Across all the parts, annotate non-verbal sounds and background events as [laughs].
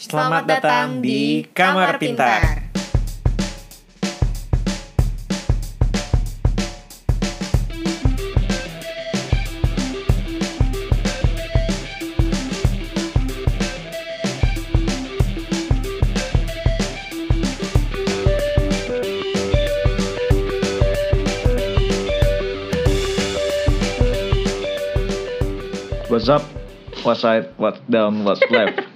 Selamat datang di Kamar Pintar. What's up? What's right? What's down? What's left?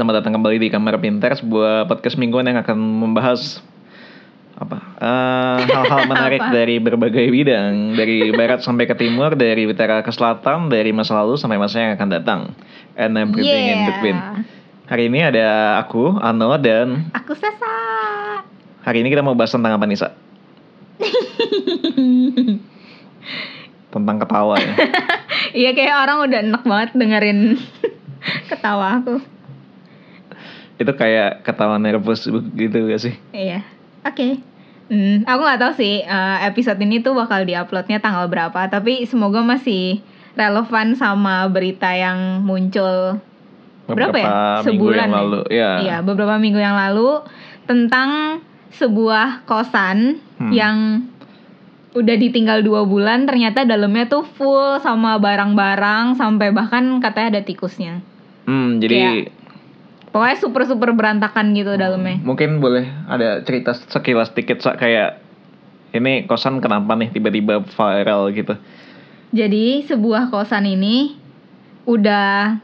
Selamat datang kembali di Kamar Pintar, sebuah podcast mingguan yang akan membahas apa eh, hal-hal [laughs] menarik Apa? dari berbagai bidang, dari barat sampai ke timur, dari utara ke selatan, dari masa lalu sampai masa yang akan datang, and everything in Yeah. between. Hari ini ada aku, Ano, dan Aku Sasa. hari ini kita mau bahas tentang apa Nisa? [laughs] tentang ketawa ya. [laughs] Iya kayak orang udah enak banget dengerin ketawa aku. Itu kayak ketawa nervous gitu gak sih? Iya. Oke. Hmm, aku nggak tahu sih eh, episode ini tuh bakal diuploadnya tanggal berapa, tapi semoga masih relevan sama berita yang muncul berapa ya? Beberapa minggu Sebulan yang ya? lalu. Ya. Iya, beberapa minggu yang lalu tentang sebuah kosan Hmm. yang udah ditinggal dua bulan ternyata dalamnya tuh full sama barang-barang sampai bahkan katanya ada tikusnya. Hmm, jadi Pokoknya super super berantakan gitu dalamnya. mungkin boleh ada cerita sekilas dikit Sa, kayak ini kosan kenapa nih tiba-tiba viral gitu. Jadi sebuah kosan ini udah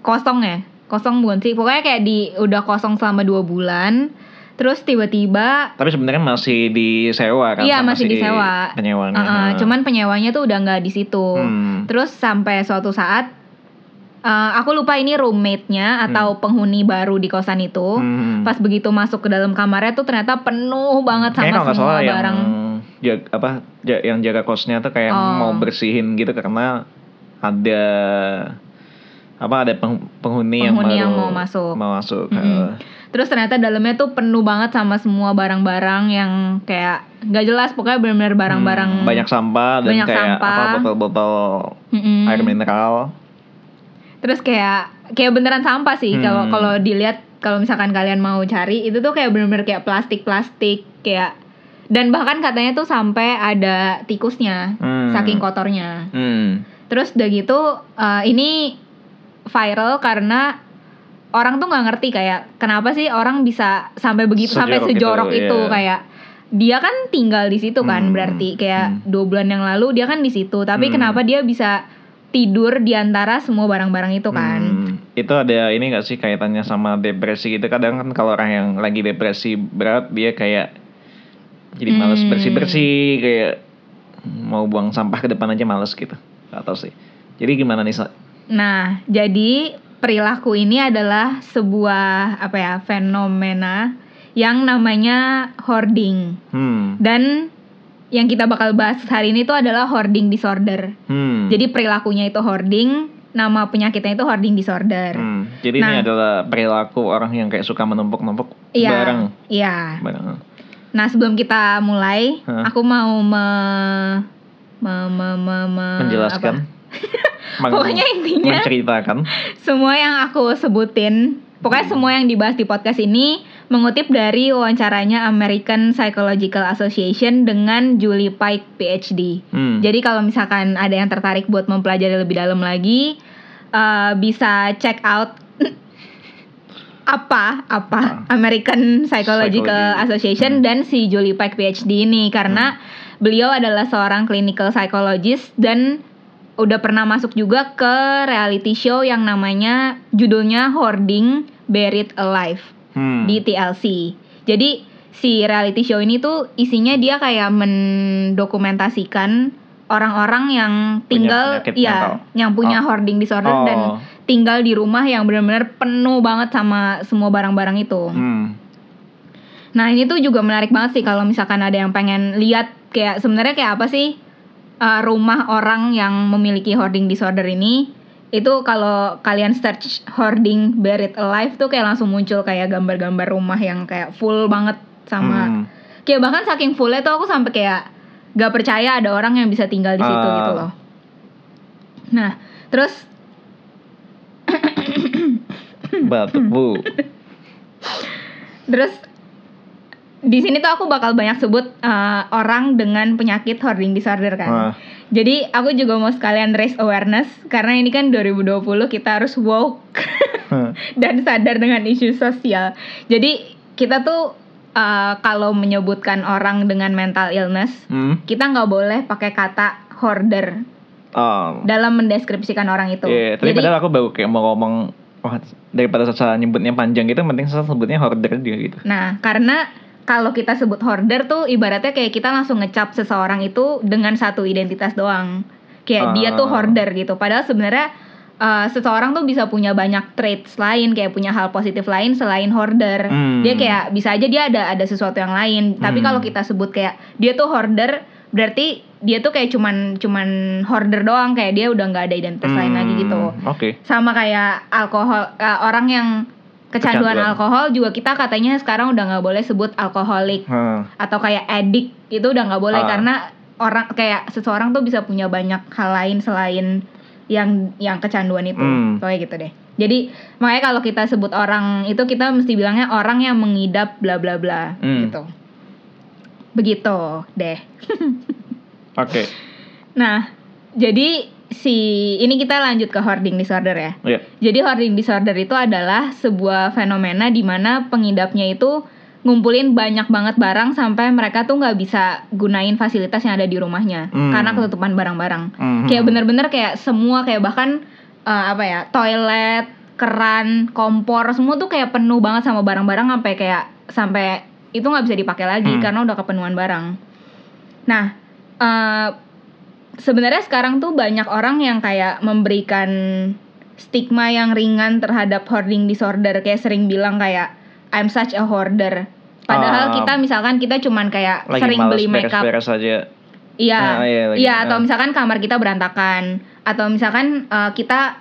kosong ya, kosong bukan sih? Pokoknya kayak di udah kosong selama dua bulan. Terus tiba-tiba Tapi sebenarnya masih disewa kan? Iya, masih si disewa. Penyewanya. Uh-uh, Nah. cuman penyewanya tuh udah nggak di situ. Hmm. Terus sampai suatu saat uh, aku lupa ini roommate-nya atau penghuni baru di kosan itu. Hmm. Pas begitu masuk ke dalam kamarnya tuh ternyata penuh banget Kayaknya sama kalau nggak semua salah yang barang. jaga, apa yang jaga kosnya tuh kayak Oh. mau bersihin gitu karena ada apa ada peng- penghuni, yang, Penghuni baru yang mau masuk. mau masuk uh, Terus ternyata dalamnya tuh penuh banget sama semua barang-barang yang kayak nggak jelas pokoknya benar-benar barang-barang hmm, banyak sampah dan banyak kayak sampah. Hmm. apa botol-botol Mm-mm. air mineral Terus kayak kayak beneran sampah sih Hmm. kalau kalau dilihat kalau misalkan kalian mau cari itu tuh kayak bener-bener kayak plastik-plastik kayak dan bahkan katanya tuh sampai ada tikusnya Hmm. saking kotornya. Hmm. Terus udah gitu eh, ini viral karena orang tuh nggak ngerti kayak kenapa sih orang bisa sampai begitu sampai Sejorok itu, sejorok itu, iya. kayak dia kan tinggal di situ kan Hmm, berarti kayak hmm. dua bulan yang lalu dia kan di situ tapi Hmm. kenapa dia bisa tidur di antara semua barang-barang itu kan? Hmm, itu ada ini gak sih kaitannya sama depresi gitu? Kadang kan kalau orang yang lagi depresi berat dia kayak jadi males Hmm. bersih bersih kayak mau buang sampah ke depan aja males gitu. Gak tau sih. Jadi gimana nih Sa? Nah, jadi perilaku ini adalah sebuah apa ya fenomena yang namanya hoarding. Hmm. Dan yang kita bakal bahas hari ini tuh adalah hoarding disorder. hmm Jadi perilakunya itu hoarding, nama penyakitnya itu hoarding disorder. hmm. jadi ini Nah. adalah perilaku orang yang kayak suka menumpuk numpuk Iya. barang Iya. barang Nah, sebelum kita mulai, Hah? aku mau me, me, me, me, me- menjelaskan [laughs] Pokoknya intinya menceritakan semua yang aku sebutin, pokoknya semua yang dibahas di podcast ini mengutip dari wawancaranya American Psychological Association dengan Julie Pike PhD. hmm. Jadi kalau misalkan ada yang tertarik buat mempelajari lebih dalam lagi, eh, bisa check out [coughs] apa apa American Psychological Psychology. Association Hmm. dan si Julie Pike PhD ini karena beliau adalah seorang clinical psychologist dan udah pernah masuk juga ke reality show yang namanya judulnya Hoarding Buried Alive Hmm. di TLC. Jadi si reality show ini tuh isinya dia kayak mendokumentasikan orang-orang yang tinggal penyakit ya mental. yang punya Oh. hoarding disorder Oh. dan tinggal di rumah yang benar-benar penuh banget sama semua barang-barang itu. hmm. Nah, ini tuh juga menarik banget sih kalau misalkan ada yang pengen lihat kayak sebenarnya kayak apa sih uh, rumah orang yang memiliki hoarding disorder ini. Itu kalau kalian search hoarding buried alive tuh kayak langsung muncul kayak gambar-gambar rumah yang kayak full banget sama Hmm. kayak bahkan saking fullnya tuh aku sampai kayak gak percaya ada orang yang bisa tinggal di situ Ah. gitu loh. Nah, terus batuk bu. [laughs] Terus di sini tuh aku bakal banyak sebut uh, orang dengan penyakit hoarding disorder kan. Ah. Jadi aku juga mau sekalian raise awareness karena ini kan 2020 kita harus woke [laughs] dan sadar dengan isu sosial. Jadi kita tuh uh, kalau menyebutkan orang dengan mental illness, Hmm. kita nggak boleh pakai kata hoarder Oh. dalam mendeskripsikan orang itu. Iya, tapi Jadi padahal aku baru kayak mau ngomong wah daripada saya nyebutnya panjang gitu mending saya sebutnya hoarder dia gitu. Nah, karena kalau kita sebut hoarder tuh ibaratnya kayak kita langsung ngecap seseorang itu dengan satu identitas doang. Kayak dia tuh Ah. hoarder gitu. Padahal sebenarnya uh, seseorang tuh bisa punya banyak traits lain, kayak punya hal positif lain selain hoarder. Hmm. Dia kayak bisa aja dia ada ada sesuatu yang lain. Tapi Hmm. kalau kita sebut kayak dia tuh hoarder, berarti dia tuh kayak cuman cuman hoarder doang, kayak dia udah nggak ada identitas lain lagi gitu Hmm, Oke. sama kayak alkohol uh, orang yang kecanduan, Kecanduan. alkohol juga kita katanya sekarang udah nggak boleh sebut alkoholik Hmm. atau kayak addict itu udah nggak boleh Ah. karena orang kayak seseorang tuh bisa punya banyak hal lain selain yang yang kecanduan itu Hmm. kayak gitu deh jadi makanya kalau kita sebut orang itu kita mesti bilangnya orang yang mengidap bla bla bla Hmm. gitu begitu deh [laughs] Oke. nah jadi si ini kita lanjut ke hoarding disorder ya Iya. Jadi hoarding disorder itu adalah sebuah fenomena di mana pengidapnya itu ngumpulin banyak banget barang sampai mereka tuh nggak bisa gunain fasilitas yang ada di rumahnya Hmm. karena ketutupan barang-barang. Mhm. Kayak bener-bener kayak semua kayak bahkan eh, apa ya toilet, keran, kompor semua tuh kayak penuh banget sama barang-barang sampai kayak sampai itu nggak bisa dipakai lagi Hmm. karena udah kepenuhan barang. Nah eh, sebenarnya sekarang tuh banyak orang yang kayak memberikan stigma yang ringan terhadap hoarding disorder kayak sering bilang kayak I'm such a hoarder. Padahal Ah. kita misalkan kita cuman kayak Lagi sering beli makeup. Iya. Ah, iya, lagi. Iya, atau Ah. misalkan kamar kita berantakan atau misalkan eh, kita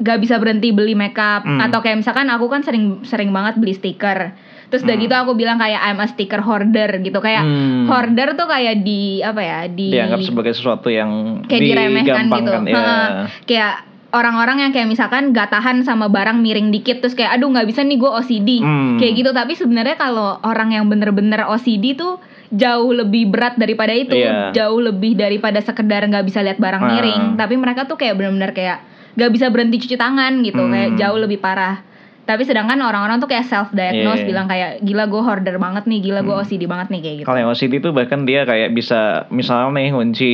gak bisa berhenti beli makeup Hmm. atau kayak misalkan aku kan sering sering banget beli stiker. Terus udah Hmm. gitu aku bilang kayak I'm a sticker hoarder gitu kayak Hmm. hoarder tuh kayak di apa ya di Dianggap sebagai sesuatu yang kayak diremehkan gitu. Heeh. Kayak orang-orang yang kayak misalkan gak tahan sama barang miring dikit terus kayak aduh nggak bisa nih gue OCD Hmm. kayak gitu tapi sebenarnya kalau orang yang bener-bener OCD tuh jauh lebih berat daripada itu Iya. jauh lebih daripada sekedar nggak bisa lihat barang Ah. miring tapi mereka tuh kayak bener-bener kayak gak bisa berhenti cuci tangan gitu Hmm. kayak jauh lebih parah tapi sedangkan orang-orang tuh kayak self diagnose Iya. bilang kayak gila gue hoarder banget nih gila gue Hmm. OCD banget nih kayak gitu Kalau yang OCD tuh bahkan dia kayak bisa misalnya nih kunci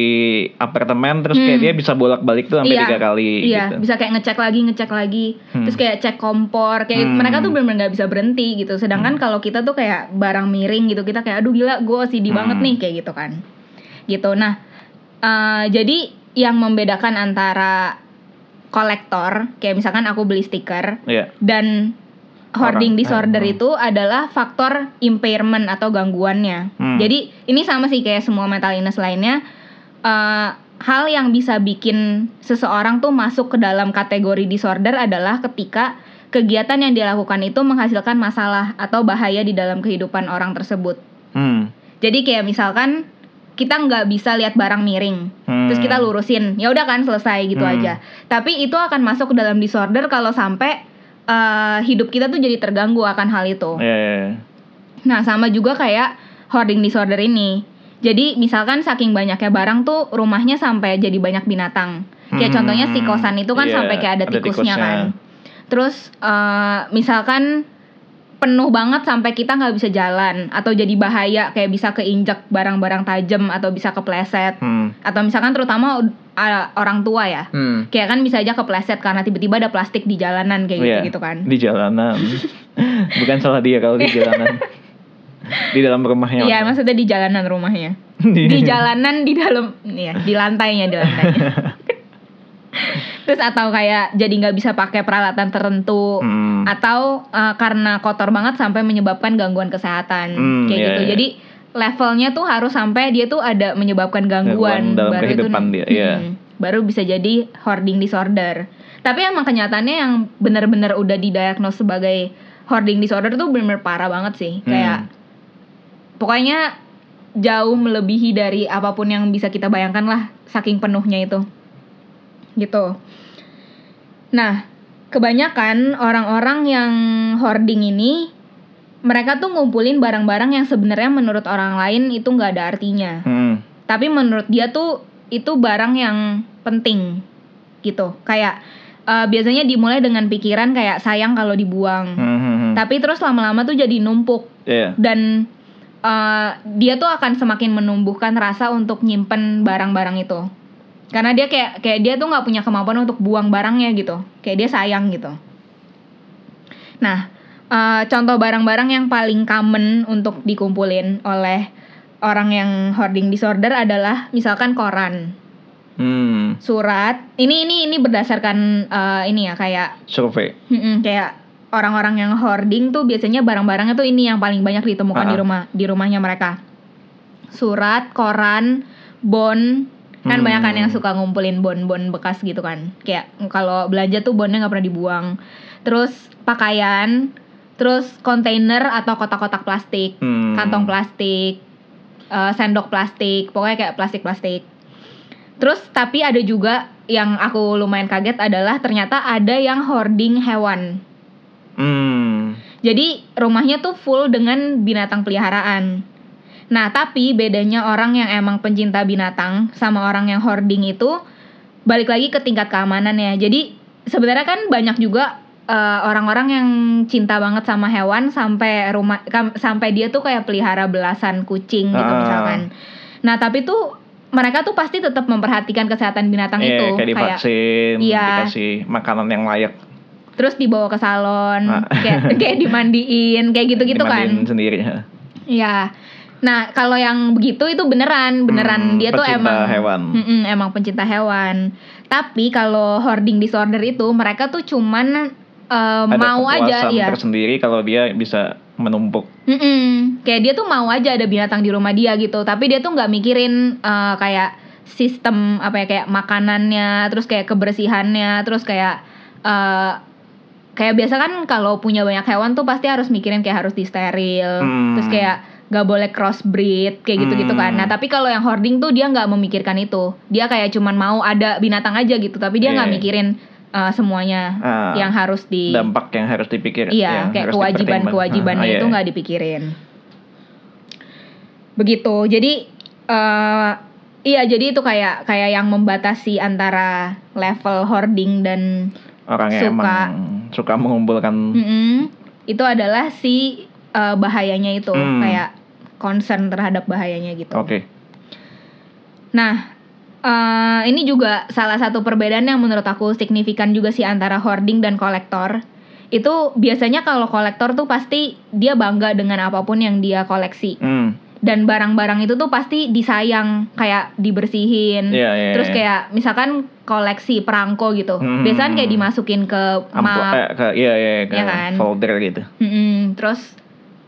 apartemen terus kayak Hmm. dia bisa bolak-balik tuh sampai Iya, tiga kali Iya, gitu. bisa kayak ngecek lagi, ngecek lagi. Hmm. Terus kayak cek kompor, kayak Hmm. mereka tuh benar-benar nggak bisa berhenti gitu. Sedangkan kalau kita tuh kayak barang miring gitu, kita kayak aduh gila, gue OCD Hmm. banget nih kayak gitu kan. Gitu. Nah, eh, jadi yang membedakan antara kolektor, kayak misalkan aku beli stiker Iya. dan hoarding Orang- disorder hmm. itu adalah faktor impairment atau gangguannya. Hmm. Jadi ini sama sih kayak semua mental illness lainnya. eh, hal yang bisa bikin seseorang tuh masuk ke dalam kategori disorder adalah ketika kegiatan yang dilakukan itu menghasilkan masalah atau bahaya di dalam kehidupan orang tersebut. Hmm. Jadi kayak misalkan kita nggak bisa lihat barang miring, Hmm. terus kita lurusin, ya udah kan selesai gitu Hmm. aja. Tapi itu akan masuk ke dalam disorder kalau sampai eh, hidup kita tuh jadi terganggu akan hal itu. Iya, iya, iya. Nah, sama juga kayak hoarding disorder ini. Jadi, misalkan saking banyaknya barang tuh rumahnya sampai jadi banyak binatang. Kayak Hmm, contohnya si kosan itu kan iya, sampai kayak ada ada tikusnya, tikusnya. kan. Terus eh, misalkan penuh banget sampai kita nggak bisa jalan atau jadi bahaya kayak bisa keinjak barang-barang tajam atau bisa kepleset Hmm. atau misalkan terutama uh, orang tua ya Hmm. kayak kan bisa aja kepleset karena tiba-tiba ada plastik di jalanan kayak gitu gitu kan Di jalanan. [laughs] Bukan salah dia kalau di jalanan. di dalam rumahnya. Iya maksudnya di jalanan rumahnya [laughs] Di- di jalanan di dalam ya di lantainya di lantainya [laughs] [laughs] terus atau kayak jadi nggak bisa pakai peralatan tertentu Hmm. atau uh, karena kotor banget sampai menyebabkan gangguan kesehatan Hmm, kayak iya, gitu iya. jadi levelnya tuh harus sampai dia tuh ada menyebabkan gangguan, Gangguan dalam baru itu dia, iya. Hmm, baru bisa jadi hoarding disorder tapi emang kenyataannya yang benar-benar udah didiagnos sebagai hoarding disorder tuh benar-benar parah banget sih Hmm. kayak pokoknya jauh melebihi dari apa pun yang bisa kita bayangkan lah saking penuhnya itu gitu nah kebanyakan orang-orang yang hoarding ini mereka tuh ngumpulin barang-barang yang sebenarnya menurut orang lain itu nggak ada artinya. Hmm. Tapi menurut dia tuh itu barang yang penting gitu. Kayak eh, biasanya dimulai dengan pikiran kayak sayang kalau dibuang. Hmm, hmm, hmm. Tapi terus lama-lama tuh jadi numpuk Iya. dan eh, dia tuh akan semakin menumbuhkan rasa untuk nyimpen barang-barang itu karena dia kayak kayak dia tuh nggak punya kemampuan untuk buang barangnya gitu kayak dia sayang gitu nah eh, contoh barang-barang yang paling common untuk dikumpulin oleh orang yang hoarding disorder adalah misalkan koran Hmm. surat ini ini ini berdasarkan eh, ini ya kayak Survei. Mm-mm, kayak orang-orang yang hoarding tuh biasanya barang-barangnya tuh ini yang paling banyak ditemukan di Ah. rumah di rumahnya mereka. Surat, koran, bon, kan Hmm. banyak kan yang suka ngumpulin bon-bon bekas gitu kan. Kayak kalau belanja tuh bonnya nggak pernah dibuang. Terus pakaian, terus kontainer atau kotak-kotak plastik, Hmm. kantong plastik, eh, sendok plastik, pokoknya kayak plastik-plastik. Terus tapi ada juga yang aku lumayan kaget adalah ternyata ada yang hoarding hewan. Hmm. Jadi rumahnya tuh full dengan binatang peliharaan. Nah, tapi bedanya orang yang emang pencinta binatang sama orang yang hoarding itu balik lagi ke tingkat keamanannya. Jadi sebenarnya kan banyak juga eh, orang-orang yang cinta banget sama hewan sampai rumah kam- sampai dia tuh kayak pelihara belasan kucing gitu Ah. misalkan. Nah, tapi tuh mereka tuh pasti tetap memperhatikan kesehatan binatang Iya, itu kayak divaksin, Iya. dikasih makanan yang layak. terus dibawa ke salon, Ah. kayak kayak dimandiin, kayak gitu-gitu kan. sendiri. Iya. Nah, kalau yang begitu itu beneran, beneran Hmm, dia tuh emang hewan. Mm-mm, emang pencinta hewan. Tapi kalau hoarding disorder itu mereka tuh cuman eh, Ada mau aja ya. tersendiri kalau dia bisa menumpuk. Mm-mm. Kayak dia tuh mau aja ada binatang di rumah dia gitu, tapi dia tuh nggak mikirin eh, kayak sistem apa ya kayak makanannya, terus kayak kebersihannya, terus kayak eh, kayak biasa kan kalau punya banyak hewan tuh pasti harus mikirin kayak harus disteril, Hmm. terus kayak nggak boleh crossbreed kayak gitu-gitu kan. Hmm. Nah tapi kalau yang hoarding tuh dia nggak memikirkan itu, dia kayak cuman mau ada binatang aja gitu, tapi dia nggak Iya. mikirin eh, semuanya Ah, yang harus di dampak yang harus dipikir. Iya, yang kayak harus kewajiban kewajibannya dipertimbang. Ah, itu iya. nggak dipikirin. Begitu. Jadi eh iya jadi itu kayak kayak yang membatasi antara level hoarding dan orang yang suka. emang suka mengumpulkan Mm-mm, itu adalah si eh, bahayanya itu Hmm. kayak concern terhadap bahayanya gitu. Oke. Nah, eh, ini juga salah satu perbedaan yang menurut aku signifikan juga sih antara hoarding dan kolektor. Itu biasanya kalau kolektor tuh pasti dia bangga dengan apa pun yang dia koleksi. Hmm. Dan barang-barang itu tuh pasti disayang, kayak dibersihin. Iya, iya. Terus iya. kayak misalkan koleksi perangko gitu. Hmm. Biasanya kayak dimasukin ke map. eh, ke iya iya ke Iya kan? folder gitu. Mm-mm, terus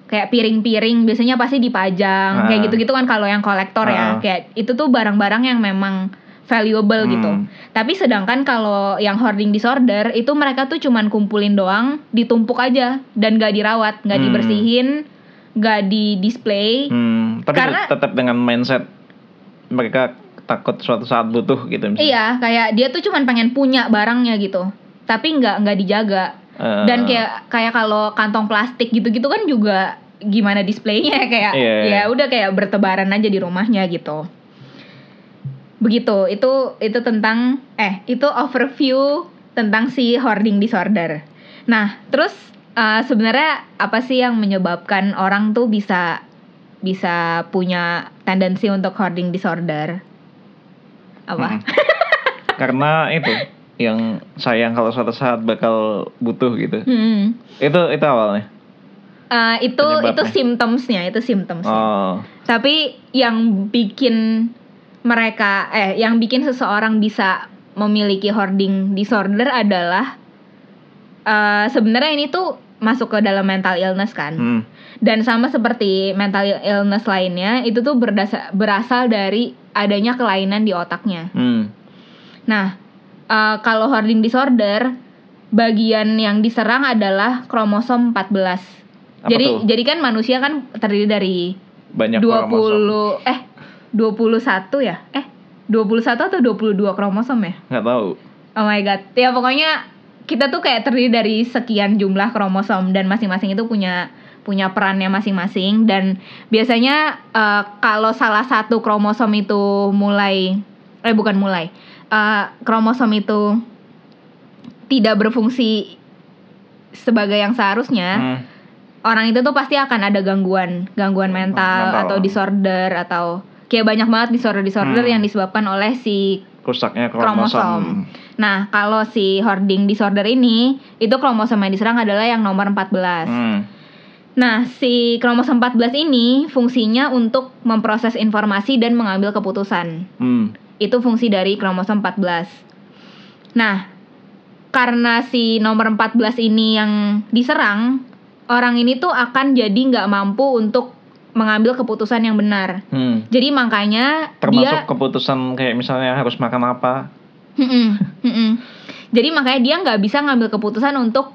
kayak piring-piring biasanya pasti dipajang Ah. kayak gitu-gitu kan kalau yang kolektor ya Ah. kayak itu tuh barang-barang yang memang valuable Hmm. gitu tapi sedangkan kalau yang hoarding disorder itu mereka tuh cuman kumpulin doang ditumpuk aja dan gak dirawat nggak Hmm. dibersihin nggak di display Hmm, tapi Karena- tetap dengan mindset mereka takut suatu saat butuh gitu misalnya. iya kayak dia tuh cuman pengen punya barangnya gitu tapi nggak nggak dijaga Dan kayak kayak kalau kantong plastik gitu-gitu kan juga gimana displaynya ya kayak Iya. ya udah kayak bertebaran aja di rumahnya gitu. Begitu itu itu tentang eh itu overview tentang si hoarding disorder. Nah terus eh, sebenarnya apa sih yang menyebabkan orang tuh bisa bisa punya tendensi untuk hoarding disorder? Apa? Mm. karena itu yang sayang kalau suatu saat bakal butuh gitu. Hmm. Itu itu awalnya. Eh, itu itu symptomsnya itu symptomsnya Oh. Tapi yang bikin mereka eh yang bikin seseorang bisa memiliki hoarding disorder adalah eh sebenarnya ini tuh masuk ke dalam mental illness kan. Hmm. Dan sama seperti mental illness lainnya, itu tuh berdasa- berasal dari adanya kelainan di otaknya. Hmm. Nah, eh, kalau hoarding disorder, bagian yang diserang adalah kromosom 14. Apa jadi tuh? jadi kan manusia kan terdiri dari Banyak 20 kromosom. eh 21 ya? Eh 21 atau 22 kromosom ya? Nggak tahu. Oh my god. Ya pokoknya kita tuh kayak terdiri dari sekian jumlah kromosom dan masing-masing itu punya punya perannya masing-masing dan biasanya eh, kalau salah satu kromosom itu mulai eh bukan mulai eh, kromosom itu tidak berfungsi sebagai yang seharusnya Hmm. orang itu tuh pasti akan ada gangguan gangguan mental, Mental. atau disorder atau kayak banyak banget disorder disorder Hmm. yang disebabkan oleh si Rusaknya kromosom. kromosom. Nah, kalau si hoarding disorder ini, itu kromosom yang diserang adalah yang nomor 14. Hmm. Nah, si kromosom 14 ini fungsinya untuk memproses informasi dan mengambil keputusan. Hmm. Itu fungsi dari kromosom 14. Nah, karena si nomor 14 ini yang diserang, orang ini tuh akan jadi nggak mampu untuk mengambil keputusan yang benar. Hmm. Jadi makanya Termasuk dia keputusan kayak misalnya harus makan apa. Jadi makanya dia nggak bisa ngambil keputusan untuk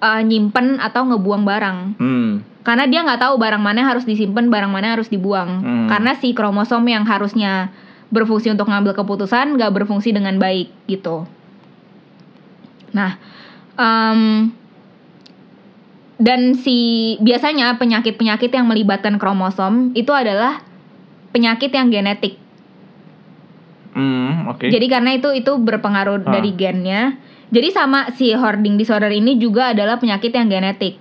uh, nyimpen atau ngebuang barang. Hmm. Karena dia nggak tahu barang mana harus disimpan, barang mana harus dibuang. Hmm. Karena si kromosom yang harusnya berfungsi untuk ngambil keputusan nggak berfungsi dengan baik gitu. Nah, em, dan si biasanya penyakit-penyakit yang melibatkan kromosom itu adalah penyakit yang genetik. Hmm, oke. Jadi karena itu itu berpengaruh Ah. dari gennya. Jadi sama si hoarding disorder ini juga adalah penyakit yang genetik.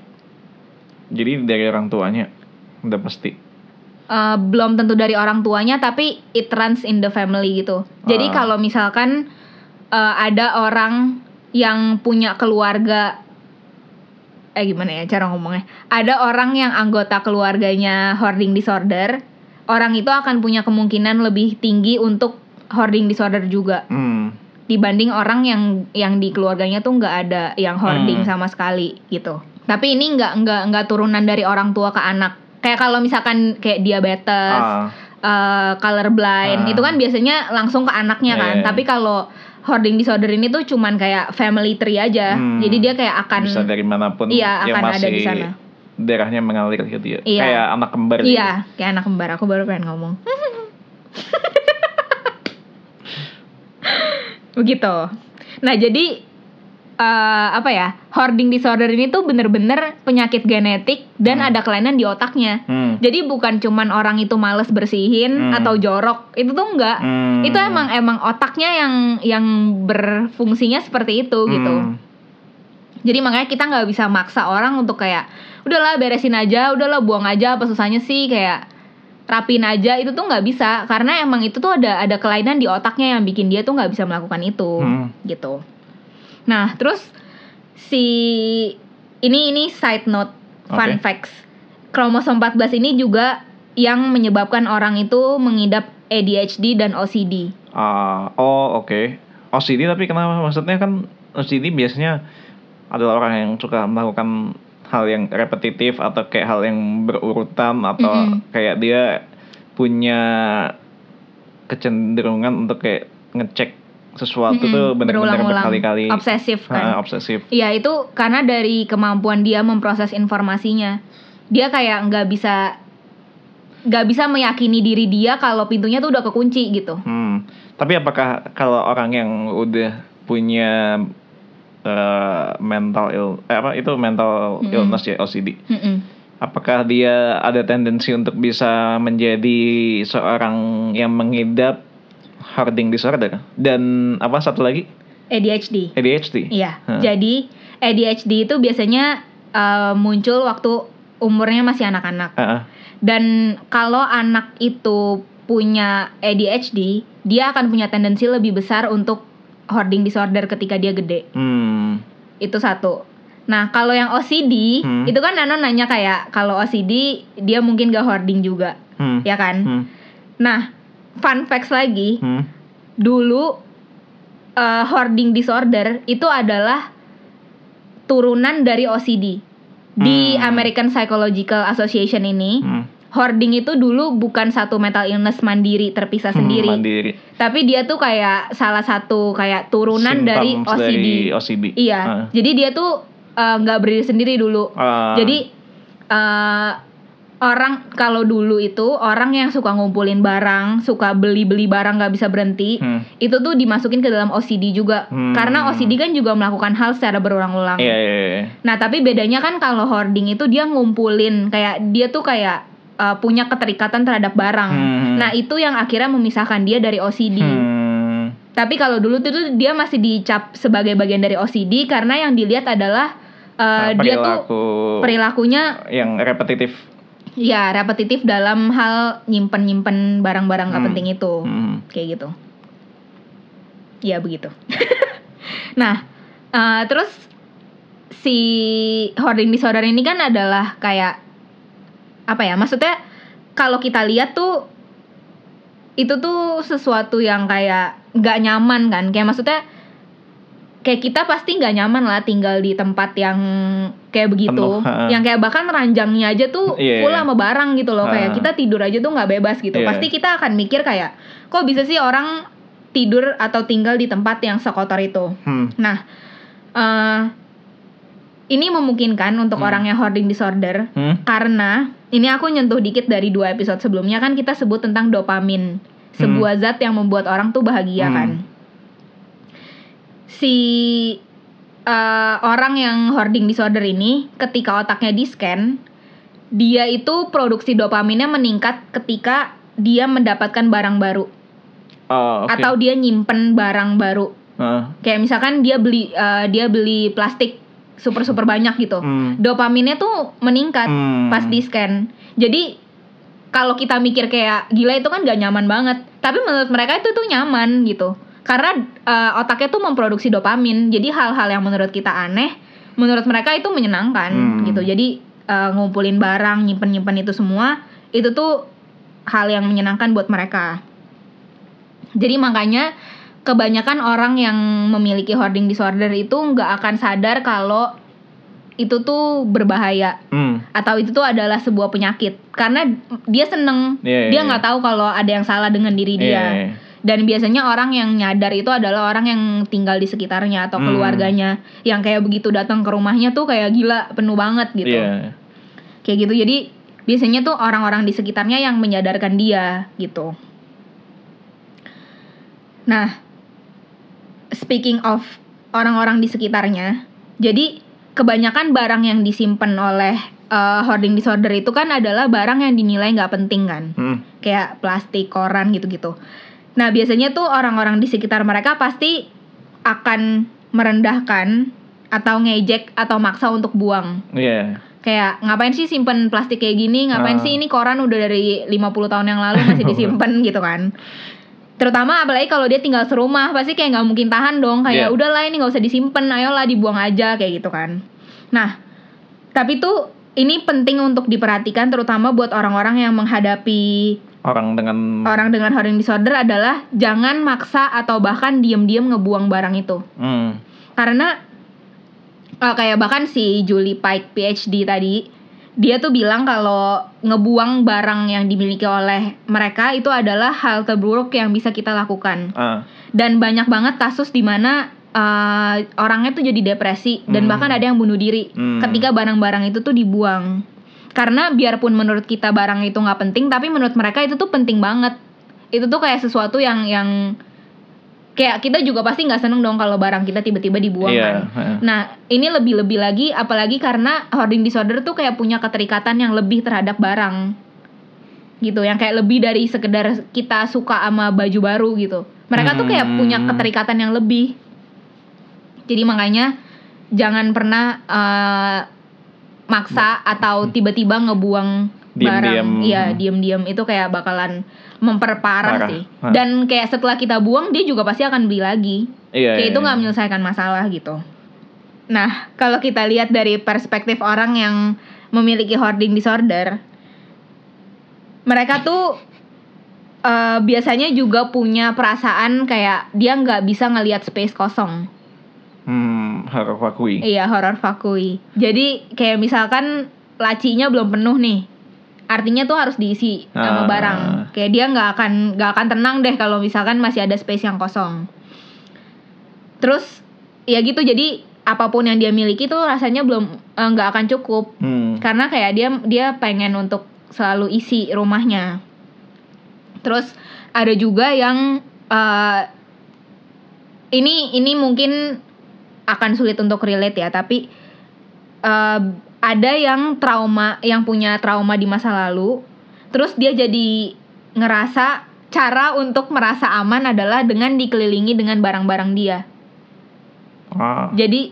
Jadi dari orang tuanya udah pasti. Eh, belum tentu dari orang tuanya tapi it runs in the family gitu. Jadi Ah. kalau misalkan eh, ada orang yang punya keluarga eh gimana ya cara ngomongnya? Ada orang yang anggota keluarganya hoarding disorder, orang itu akan punya kemungkinan lebih tinggi untuk hoarding disorder juga. Hmm. dibanding orang yang yang di keluarganya tuh nggak ada yang hoarding Hmm. sama sekali gitu. Tapi ini nggak nggak nggak turunan dari orang tua ke anak. Kayak kalau misalkan kayak diabetes, Ah. eh, colorblind, Ah. itu kan biasanya langsung ke anaknya kan. Iya. Tapi kalau hoarding disorder ini tuh cuman kayak family tree aja. Hmm. Jadi dia kayak akan bisa dari mana pun Iya, yang akan masih ada di sana. darahnya mengalir gitu ya. Iya. Kayak anak kembar gitu. Iya, kayak anak kembar. Aku baru pengen ngomong. [laughs] Begitu. Nah, jadi eh, apa ya? Hoarding disorder ini tuh bener-bener penyakit genetik dan Hmm. ada kelainan di otaknya. Hmm. Jadi bukan cuman orang itu males bersihin Hmm. atau jorok. Itu tuh enggak. Hmm. Itu emang emang otaknya yang yang berfungsinya seperti itu gitu. Hmm. Jadi makanya kita nggak bisa maksa orang untuk kayak udahlah beresin aja, udahlah buang aja apa susahnya sih kayak rapin aja itu tuh nggak bisa karena emang itu tuh ada ada kelainan di otaknya yang bikin dia tuh nggak bisa melakukan itu Hmm. gitu. Nah terus si ini ini side note fun Oke. facts kromosom 14 ini juga yang menyebabkan orang itu mengidap ADHD dan OCD. Ah, oh oke. OCD tapi kenapa maksudnya kan OCD biasanya adalah orang yang suka melakukan hal yang repetitif atau kayak hal yang berurutan atau Mm-mm. kayak dia punya kecenderungan untuk kayak ngecek sesuatu Mm-mm, tuh benar-benar berkali-kali obsesif kan. Ah, obsesif. Iya itu karena dari kemampuan dia memproses informasinya. Dia kayak nggak bisa nggak bisa meyakini diri dia kalau pintunya tuh udah kekunci gitu. Hmm. Tapi apakah kalau orang yang udah punya eh, mental ill eh, apa itu mental Mm-mm. illness ya OCD? Mm-mm. Apakah dia ada tendensi untuk bisa menjadi seorang yang mengidap hoarding disorder dan apa satu lagi ADHD. ADHD? Iya. Hah. Jadi ADHD itu biasanya eh, muncul waktu umurnya masih anak-anak. Ah, ah. Dan kalau anak itu punya ADHD, dia akan punya tendensi lebih besar untuk hoarding disorder ketika dia gede. Hmm. Itu satu. Nah, kalau yang OCD, Hmm. itu kan Nano nanya kayak kalau OCD dia mungkin gak hoarding juga, Hmm. ya kan? Hmm. Nah, fun facts lagi, Hmm. dulu eh, hoarding disorder itu adalah turunan dari OCD. Di Hmm. American Psychological Association ini, Hmm. hoarding itu dulu bukan satu mental illness mandiri terpisah Hmm, sendiri, Mandiri. tapi dia tuh kayak salah satu kayak turunan dari OCD. dari OCD. Iya. Ah. Jadi dia tuh eh, nggak berdiri sendiri dulu. Ah. Jadi eh orang kalau dulu itu orang yang suka ngumpulin barang, suka beli-beli barang nggak bisa berhenti, Hmm. itu tuh dimasukin ke dalam OCD juga. Hmm. Karena OCD kan juga melakukan hal secara berulang-ulang. Iya, iya, iya. Nah, tapi bedanya kan kalau hoarding itu dia ngumpulin kayak dia tuh kayak uh, punya keterikatan terhadap barang. Hmm. Nah, itu yang akhirnya memisahkan dia dari OCD. Hmm. Tapi kalau dulu tuh dia masih dicap sebagai bagian dari OCD karena yang dilihat adalah uh, dia tuh perilaku perilakunya yang repetitif. Ya repetitif dalam hal nyimpen-nyimpen barang-barang nggak Hmm. penting itu. Hmm. Kayak gitu. Ya begitu. [laughs] nah, uh, terus si hoarding disorder ini kan adalah kayak apa ya? Maksudnya kalau kita lihat tuh itu tuh sesuatu yang kayak nggak nyaman kan? Kayak maksudnya kayak kita pasti nggak nyaman lah tinggal di tempat yang kayak begitu, Penuh, ha. yang kayak bahkan ranjangnya aja tuh Iya, full iya. sama barang gitu loh. Kayak Ha. kita tidur aja tuh nggak bebas gitu. Iya. Pasti kita akan mikir kayak kok bisa sih orang tidur atau tinggal di tempat yang sekotor itu. Hmm. Nah, eh ini memungkinkan untuk Hmm. orang yang hoarding disorder Hmm. karena ini aku nyentuh dikit dari dua episode sebelumnya kan kita sebut tentang dopamin, sebuah zat yang membuat orang tuh bahagia Hmm. kan. Si eh, orang yang hoarding disorder ini ketika otaknya di scan, dia itu produksi dopaminnya meningkat ketika dia mendapatkan barang baru Oh, oke. atau dia nyimpen barang baru. Heeh. Kayak misalkan dia beli eh, dia beli plastik super super banyak gitu. Hmm. Dopaminnya tuh meningkat Hmm. pas di scan. Jadi kalau kita mikir kayak gila itu kan gak nyaman banget. Tapi menurut mereka itu tuh nyaman gitu. Karena eh, otaknya tuh memproduksi dopamin. Jadi hal-hal yang menurut kita aneh, menurut mereka itu menyenangkan Hmm. gitu. Jadi eh, ngumpulin barang, nyimpen-nyimpen itu semua, itu tuh hal yang menyenangkan buat mereka. Jadi makanya kebanyakan orang yang memiliki hoarding disorder itu nggak akan sadar kalau itu tuh berbahaya Hmm. atau itu tuh adalah sebuah penyakit karena dia seneng Iya, iya, dia iya. nggak tahu kalau ada yang salah dengan diri dia Iya, iya. Dan biasanya orang yang nyadar itu adalah orang yang tinggal di sekitarnya atau Hmm. keluarganya yang kayak begitu datang ke rumahnya tuh kayak gila penuh banget gitu Iya. kayak gitu jadi biasanya tuh orang-orang di sekitarnya yang menyadarkan dia gitu nah speaking of orang-orang di sekitarnya jadi kebanyakan barang yang disimpan oleh eh, hoarding disorder itu kan adalah barang yang dinilai nggak penting kan Hmm. kayak plastik koran gitu-gitu nah biasanya tuh orang-orang di sekitar mereka pasti akan merendahkan atau ngejek atau maksa untuk buang Iya. kayak ngapain sih simpen plastik kayak gini ngapain Ah. sih ini koran udah dari 50 tahun yang lalu masih disimpan [laughs] gitu kan terutama apalagi kalau dia tinggal serumah pasti kayak nggak mungkin tahan dong kayak Iya. udahlah ini nggak usah disimpan ayolah dibuang aja kayak gitu kan nah tapi tuh ini penting untuk diperhatikan terutama buat orang-orang yang menghadapi Orang dengan orang dengan hoarding disorder adalah jangan maksa atau bahkan diam-diam ngebuang barang itu Hmm. karena uh, kayak bahkan si Julie Pike PhD tadi dia tuh bilang kalau ngebuang barang yang dimiliki oleh mereka itu adalah hal terburuk yang bisa kita lakukan Ah. dan banyak banget kasus di mana uh, orangnya tuh jadi depresi dan Hmm. bahkan ada yang bunuh diri Hmm. ketika barang-barang itu tuh dibuang karena biarpun menurut kita barang itu nggak penting tapi menurut mereka itu tuh penting banget itu tuh kayak sesuatu yang yang kayak kita juga pasti nggak seneng dong kalau barang kita tiba-tiba dibuang Iya. kan heeh. nah ini lebih-lebih lagi apalagi karena hoarding disorder tuh kayak punya keterikatan yang lebih terhadap barang gitu yang kayak lebih dari sekedar kita suka sama baju baru gitu mereka tuh kayak Hmm. punya keterikatan yang lebih jadi makanya jangan pernah eh, maksa atau tiba-tiba ngebuang barang Diam-diam. iya diam-diam itu kayak bakalan memperparah Parah. sih Hah. dan kayak setelah kita buang dia juga pasti akan beli lagi Iya. kayak iya, itu nggak iya. menyelesaikan masalah gitu. Nah, kalau kita lihat dari perspektif orang yang memiliki hoarding disorder, mereka tuh eh, biasanya juga punya perasaan kayak dia nggak bisa ngelihat space kosong. Hmm, harus akui. Iya, horror vakui. Jadi kayak misalkan lacinya belum penuh nih. Artinya tuh harus diisi sama Ah. barang. Kayak dia nggak akan nggak akan tenang deh kalau misalkan masih ada space yang kosong. Terus ya gitu jadi apa pun yang dia miliki tuh rasanya belum eh, nggak akan cukup Hmm. karena kayak dia dia pengen untuk selalu isi rumahnya. Terus ada juga yang eh, ini ini mungkin akan sulit untuk relate ya, tapi eh, ada yang trauma yang punya trauma di masa lalu, terus dia jadi ngerasa cara untuk merasa aman adalah dengan dikelilingi dengan barang-barang dia. Ah. Jadi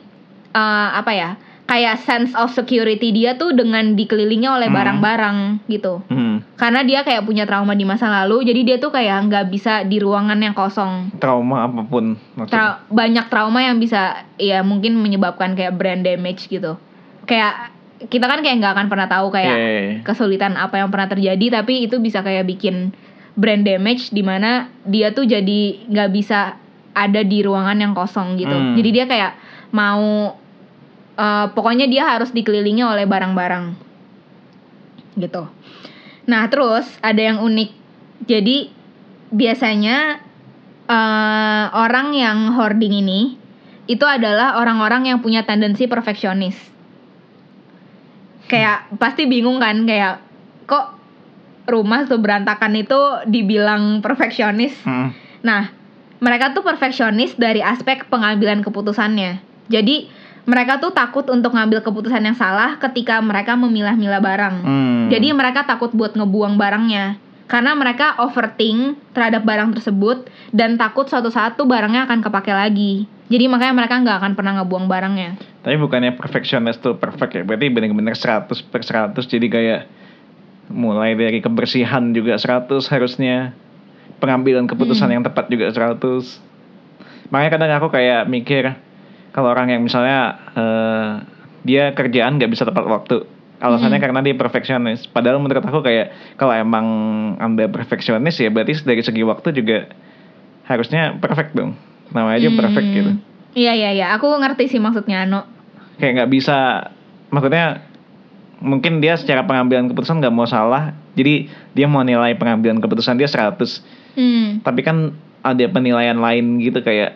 eh, apa ya? Kayak sense of security dia tuh dengan dikelilingi oleh Hmm. barang-barang gitu. Hmm. Karena dia kayak punya trauma di masa lalu, jadi dia tuh kayak nggak bisa di ruangan yang kosong. Trauma apa pun. Tra- banyak trauma yang bisa ya mungkin menyebabkan kayak brain damage gitu. Kayak kita kan kayak nggak akan pernah tahu kayak Iya, iya, iya. kesulitan apa yang pernah terjadi, tapi itu bisa kayak bikin brain damage di mana dia tuh jadi nggak bisa ada di ruangan yang kosong gitu. Hmm. Jadi dia kayak mau eh, pokoknya dia harus dikelilingi oleh barang-barang gitu. Nah terus ada yang unik. Jadi biasanya eh, orang yang hoarding ini itu adalah orang-orang yang punya tendensi perfeksionis. Kayak pasti bingung kan kayak kok rumah tuh berantakan itu dibilang perfeksionis. Hmm. Nah, mereka tuh perfeksionis dari aspek pengambilan keputusannya. Jadi, mereka tuh takut untuk ngambil keputusan yang salah ketika mereka memilah-milah barang. Hmm. Jadi, mereka takut buat ngebuang barangnya. Karena mereka overthink terhadap barang tersebut dan takut suatu saat tuh barangnya akan kepake lagi. Jadi makanya mereka nggak akan pernah ngebuang barangnya. Tapi bukannya perfectionist tuh perfect ya. Berarti bener-bener 100 per 100 jadi kayak mulai dari kebersihan juga 100 harusnya. Pengambilan keputusan Hmm. yang tepat juga 100. Makanya kadang aku kayak mikir kalau orang yang misalnya eh, dia kerjaan nggak bisa tepat waktu. Alasannya Hmm. karena dia perfeksionis. Padahal menurut aku kayak kalau emang Anda perfeksionis ya berarti dari segi waktu juga harusnya perfect dong. Namanya aja perfect Hmm. gitu. Iya iya iya, aku ngerti sih maksudnya Ano. kayak nggak bisa maksudnya mungkin dia secara pengambilan keputusan nggak mau salah jadi dia mau nilai pengambilan keputusan dia 100 Hmm. tapi kan ada penilaian lain gitu kayak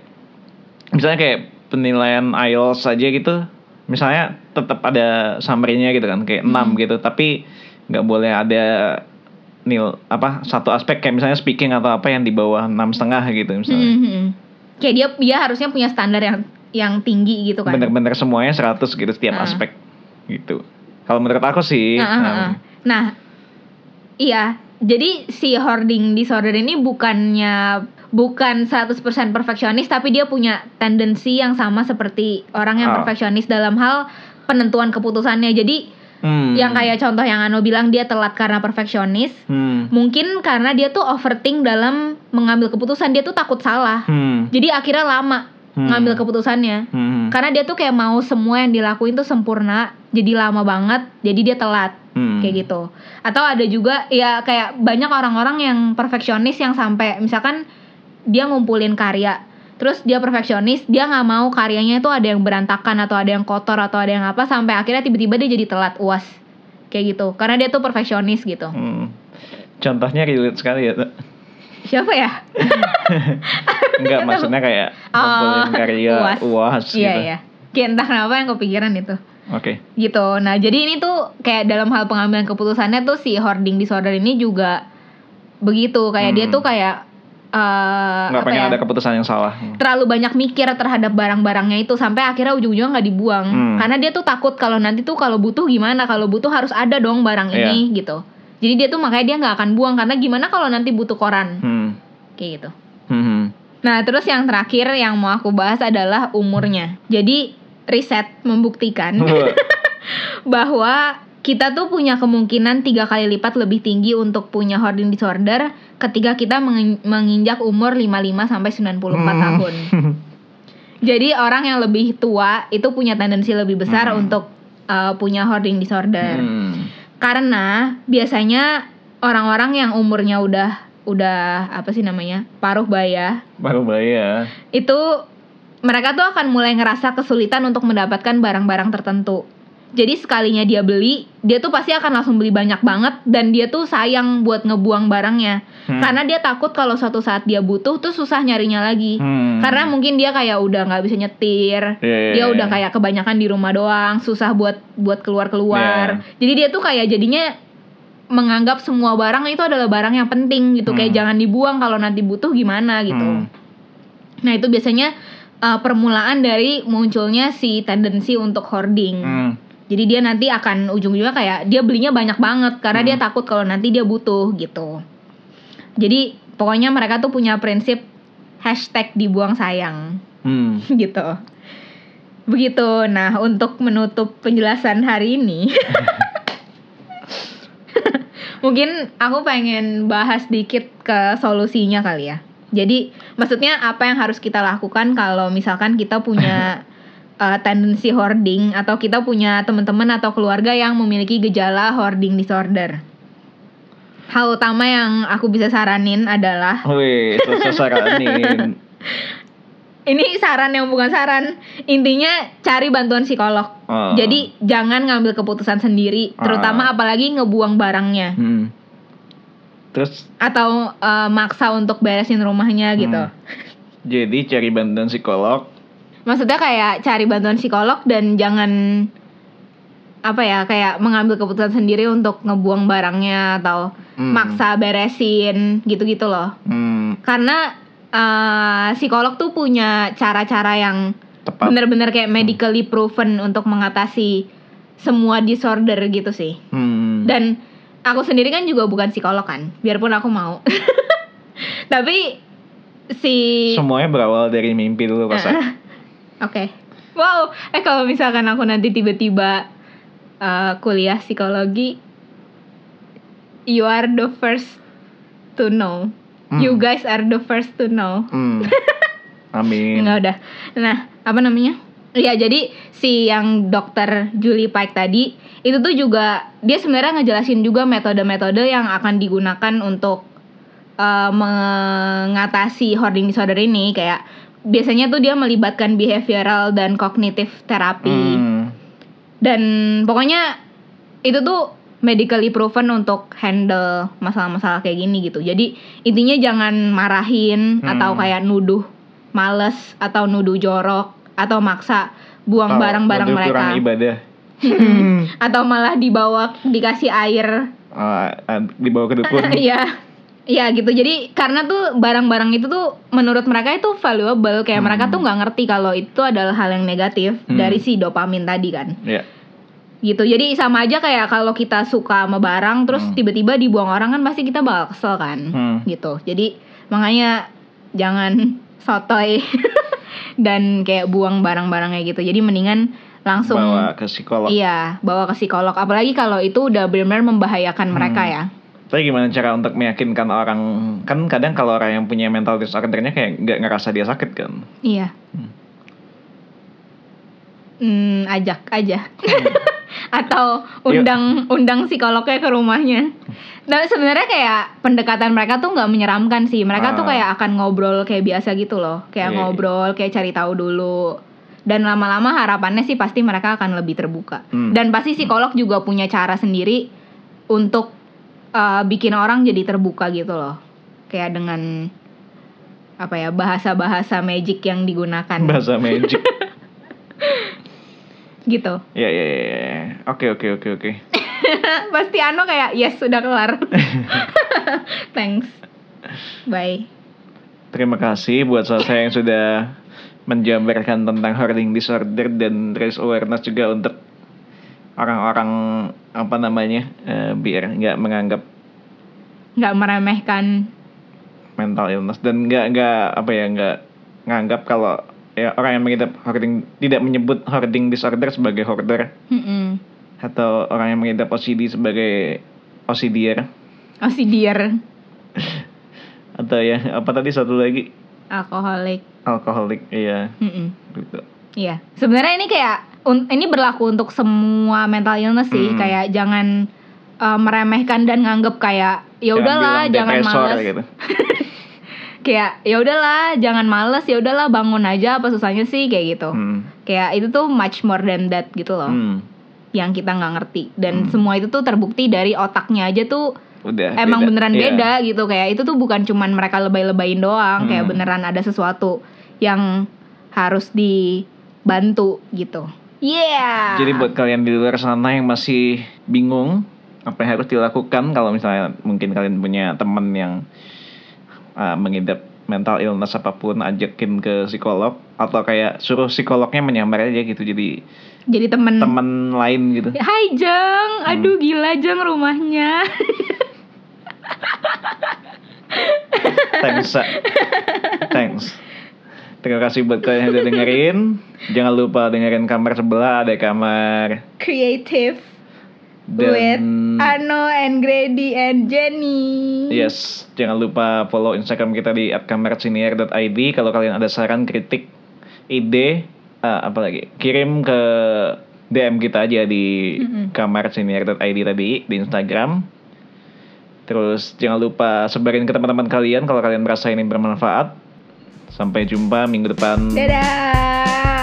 misalnya kayak penilaian IELTS aja gitu misalnya tetap ada summary-nya gitu kan kayak 6 Hmm. gitu tapi nggak boleh ada nil apa satu aspek kayak misalnya speaking atau apa yang di bawah enam setengah gitu misalnya Hmm, hmm, hmm. Kayak dia dia harusnya punya standar yang yang tinggi gitu kan. bener-bener semuanya 100 gitu setiap Ah. aspek gitu kalau menurut aku sih Ah, ah, ah, um, ah. Nah, iya. Jadi si hoarding disorder ini bukannya bukan 100% perfeksionis tapi dia punya tendensi yang sama seperti orang yang Ah. perfeksionis dalam hal penentuan keputusannya. Jadi hmm, yang kayak contoh yang Ano bilang dia telat karena perfeksionis, hmm, mungkin karena dia tuh overthink dalam mengambil keputusan, dia tuh takut salah. hmm, Jadi akhirnya lama hmm, ngambil keputusannya. hmm, Karena dia tuh kayak mau semua yang dilakuin tuh sempurna, jadi lama banget, jadi dia telat hmm. kayak gitu. Atau ada juga ya kayak banyak orang-orang yang perfeksionis yang sampai misalkan dia ngumpulin karya, terus dia perfeksionis, dia nggak mau karyanya itu ada yang berantakan atau ada yang kotor atau ada yang apa sampai akhirnya tiba-tiba dia jadi telat uas kayak gitu. Karena dia tuh perfeksionis gitu. Hmm. Contohnya relate sekali ya. Tuh. Siapa ya? [laughs] Enggak maksudnya kayak Oh, ngumpulin karya UAS. UAS, Iya gitu. iya. Kayak entah kenapa yang kepikiran itu. Oke. gitu. Nah, jadi ini tuh kayak dalam hal pengambilan keputusannya tuh si hoarding disorder ini juga begitu. Kayak dia Hmm. tuh kayak eh Nggak pengen ya? ada keputusan yang salah. terlalu banyak mikir terhadap barang-barangnya itu sampai akhirnya ujung-ujungnya nggak dibuang. Hmm. Karena dia tuh takut kalau nanti tuh kalau butuh gimana? Kalau butuh harus ada dong barang Iya. ini gitu. Jadi dia tuh makanya dia nggak akan buang karena gimana kalau nanti butuh koran Hmm. kayak gitu. Hmm. hmm. Nah, terus yang terakhir yang mau aku bahas adalah umurnya. Jadi riset membuktikan [laughs] bahwa kita tuh punya kemungkinan tiga kali lipat lebih tinggi untuk punya hoarding disorder ketika kita mengi- menginjak umur 55 sampai 94 Hmm. tahun. [laughs] Jadi orang yang lebih tua itu punya tendensi lebih besar Hmm. untuk uh, punya hoarding disorder. Hmm. Karena biasanya orang-orang yang umurnya udah udah apa sih namanya? paruh baya Baru bayar. itu mereka tuh akan mulai ngerasa kesulitan untuk mendapatkan barang-barang tertentu. Jadi sekalinya dia beli, dia tuh pasti akan langsung beli banyak banget dan dia tuh sayang buat ngebuang barangnya. Hmm. Karena dia takut kalau suatu saat dia butuh tuh susah nyarinya lagi. Hmm. Karena mungkin dia kayak udah nggak bisa nyetir. Iya, iya, Dia iya. udah kayak kebanyakan di rumah doang, susah buat buat keluar-keluar. Iya. Jadi dia tuh kayak jadinya menganggap semua barang itu adalah barang yang penting gitu kayak Hmm. jangan dibuang kalau nanti butuh gimana gitu Hmm. nah itu biasanya uh, permulaan dari munculnya si tendensi untuk hoarding Hmm. jadi dia nanti akan ujung-ujungnya kayak dia belinya banyak banget karena dia Hmm. takut kalau nanti dia butuh gitu jadi pokoknya mereka tuh punya prinsip hashtag dibuang sayang Hmm. [laughs] gitu. Begitu. Nah, untuk menutup penjelasan hari ini, [laughs] mungkin aku pengen bahas dikit ke solusinya kali ya. Jadi, maksudnya apa yang harus kita lakukan kalau misalkan kita punya uh, [laughs] tendensi hoarding atau kita punya teman-teman atau keluarga yang memiliki gejala hoarding disorder. Hal utama yang aku bisa saranin adalah Wih, selesai saranin. [laughs] ini saran yang bukan saran intinya cari bantuan psikolog Oh. jadi jangan ngambil keputusan sendiri terutama Ah. apalagi ngebuang barangnya Hmm. Terus atau eh, maksa untuk beresin rumahnya gitu Hmm. jadi cari bantuan psikolog. maksudnya kayak cari bantuan psikolog dan jangan apa ya kayak mengambil keputusan sendiri untuk ngebuang barangnya atau Hmm. maksa beresin gitu-gitu loh Hmm. karena eh, psikolog tuh punya cara-cara yang bener-bener kayak medically proven untuk mengatasi semua disorder gitu sih. Hmm. Dan aku sendiri kan juga bukan psikolog kan, biarpun aku mau. [laughs] Tapi si Semuanya berawal dari mimpi dulu pas. [laughs] Oke. Wow, eh kalau misalkan aku nanti tiba-tiba uh, kuliah psikologi, you are the first to know. Hmm. You guys are the first to know. Hmm. [laughs] Amin. Enggak udah. Nah, apa namanya? Iya, jadi si yang dokter Julie Pike tadi itu tuh juga dia sebenarnya ngejelasin juga metode-metode yang akan digunakan untuk uh, mengatasi hoarding disorder ini kayak biasanya tuh dia melibatkan behavioral dan kognitif terapi Hmm. dan pokoknya itu tuh medically proven untuk handle masalah-masalah kayak gini gitu. Jadi intinya jangan marahin Hmm. atau kayak nuduh males atau nuduh jorok atau maksa buang barang-barang mereka kurang ibadah. [laughs] atau malah dibawa dikasih air. Ah, dibawa ke dukun. [laughs] Iya. Iya gitu. Jadi karena tuh barang-barang itu tuh menurut mereka itu valuable kayak Hmm. mereka tuh nggak ngerti kalau itu adalah hal yang negatif Hmm. dari si dopamin tadi kan. Iya. gitu jadi sama aja kayak kalau kita suka sama barang terus Hmm. tiba-tiba dibuang orang kan pasti kita bakal kesel kan Hmm. gitu jadi makanya jangan sotoy [laughs] dan kayak buang barang-barangnya gitu jadi mendingan langsung Bawa ke psikolog. iya bawa ke psikolog apalagi kalau itu udah benar-benar membahayakan mereka Hmm. ya Tapi gimana cara untuk meyakinkan orang kan kadang kalau orang yang punya mental disordernya kayak nggak ngerasa dia sakit kan? iya Hmm. Hmm, ajak aja Hmm. [laughs] atau undang undang psikolognya ke rumahnya. Tapi sebenarnya kayak pendekatan mereka tuh nggak menyeramkan sih. Mereka tuh Ah. kayak akan ngobrol kayak biasa gitu loh. Kayak Iya. ngobrol, kayak cari tahu dulu. Dan lama-lama harapannya sih pasti mereka akan lebih terbuka. Hmm. Dan pasti psikolog juga punya cara sendiri untuk uh, bikin orang jadi terbuka gitu loh. Kayak dengan apa ya bahasa-bahasa magic yang digunakan Bahasa magic. [laughs] gitu. [laughs] Ya ya ya. ya. Oke oke oke oke. pasti Ano kayak yes sudah kelar [laughs] thanks bye Terima kasih buat saya yang sudah menjabarkan tentang hoarding disorder dan raise awareness juga untuk orang-orang apa namanya eh, biar nggak menganggap nggak meremehkan mental illness dan nggak nggak apa ya nggak nganggap kalau ya orang yang mengidap hoarding tidak menyebut hoarding disorder sebagai hoarder. Mm-mm. atau orang yang mengidap OCD sebagai OCDer si dear [laughs] atau ya apa tadi satu lagi? Alkoholik. Alkoholik iya. Mm-mm. gitu. Iya. Sebenarnya ini kayak un- ini berlaku untuk semua mental illness sih. Hmm. kayak jangan uh, meremehkan dan nganggep kayak ya Jangan udahlah jangan depresor males. gitu [laughs] kayak ya udahlah jangan males ya udahlah bangun aja apa susahnya sih kayak gitu hmm. kayak itu tuh much more than that gitu loh Hmm. yang kita nggak ngerti dan Hmm. semua itu tuh terbukti dari otaknya aja tuh udah emang beda. beneran Iya. beda gitu kayak itu tuh bukan cuman mereka lebay-lebayin doang kayak Hmm. beneran ada sesuatu yang harus dibantu gitu yeah Jadi buat kalian di luar sana yang masih bingung apa yang harus dilakukan kalau misalnya mungkin kalian punya teman yang uh, mengidap mental illness apa pun ajakin ke psikolog atau kayak suruh psikolognya menyamar aja gitu jadi Jadi temen. teman lain gitu Hai Jeng, Hmm. aduh gila Jeng rumahnya. thanks thanks terima kasih buat kalian yang udah dengerin jangan lupa dengerin kamar sebelah ada kamar Creative with dan Ano and Grady and Jenny. Yes, jangan lupa follow Instagram kita di @kamartsinier.id kalau kalian ada saran, kritik, ide, eh, apa lagi? Kirim ke DM kita aja di Mm-mm. kamartsinier.id tadi di Instagram. Terus jangan lupa sebarin ke teman-teman kalian kalau kalian merasa ini bermanfaat. Sampai jumpa minggu depan. Dadah.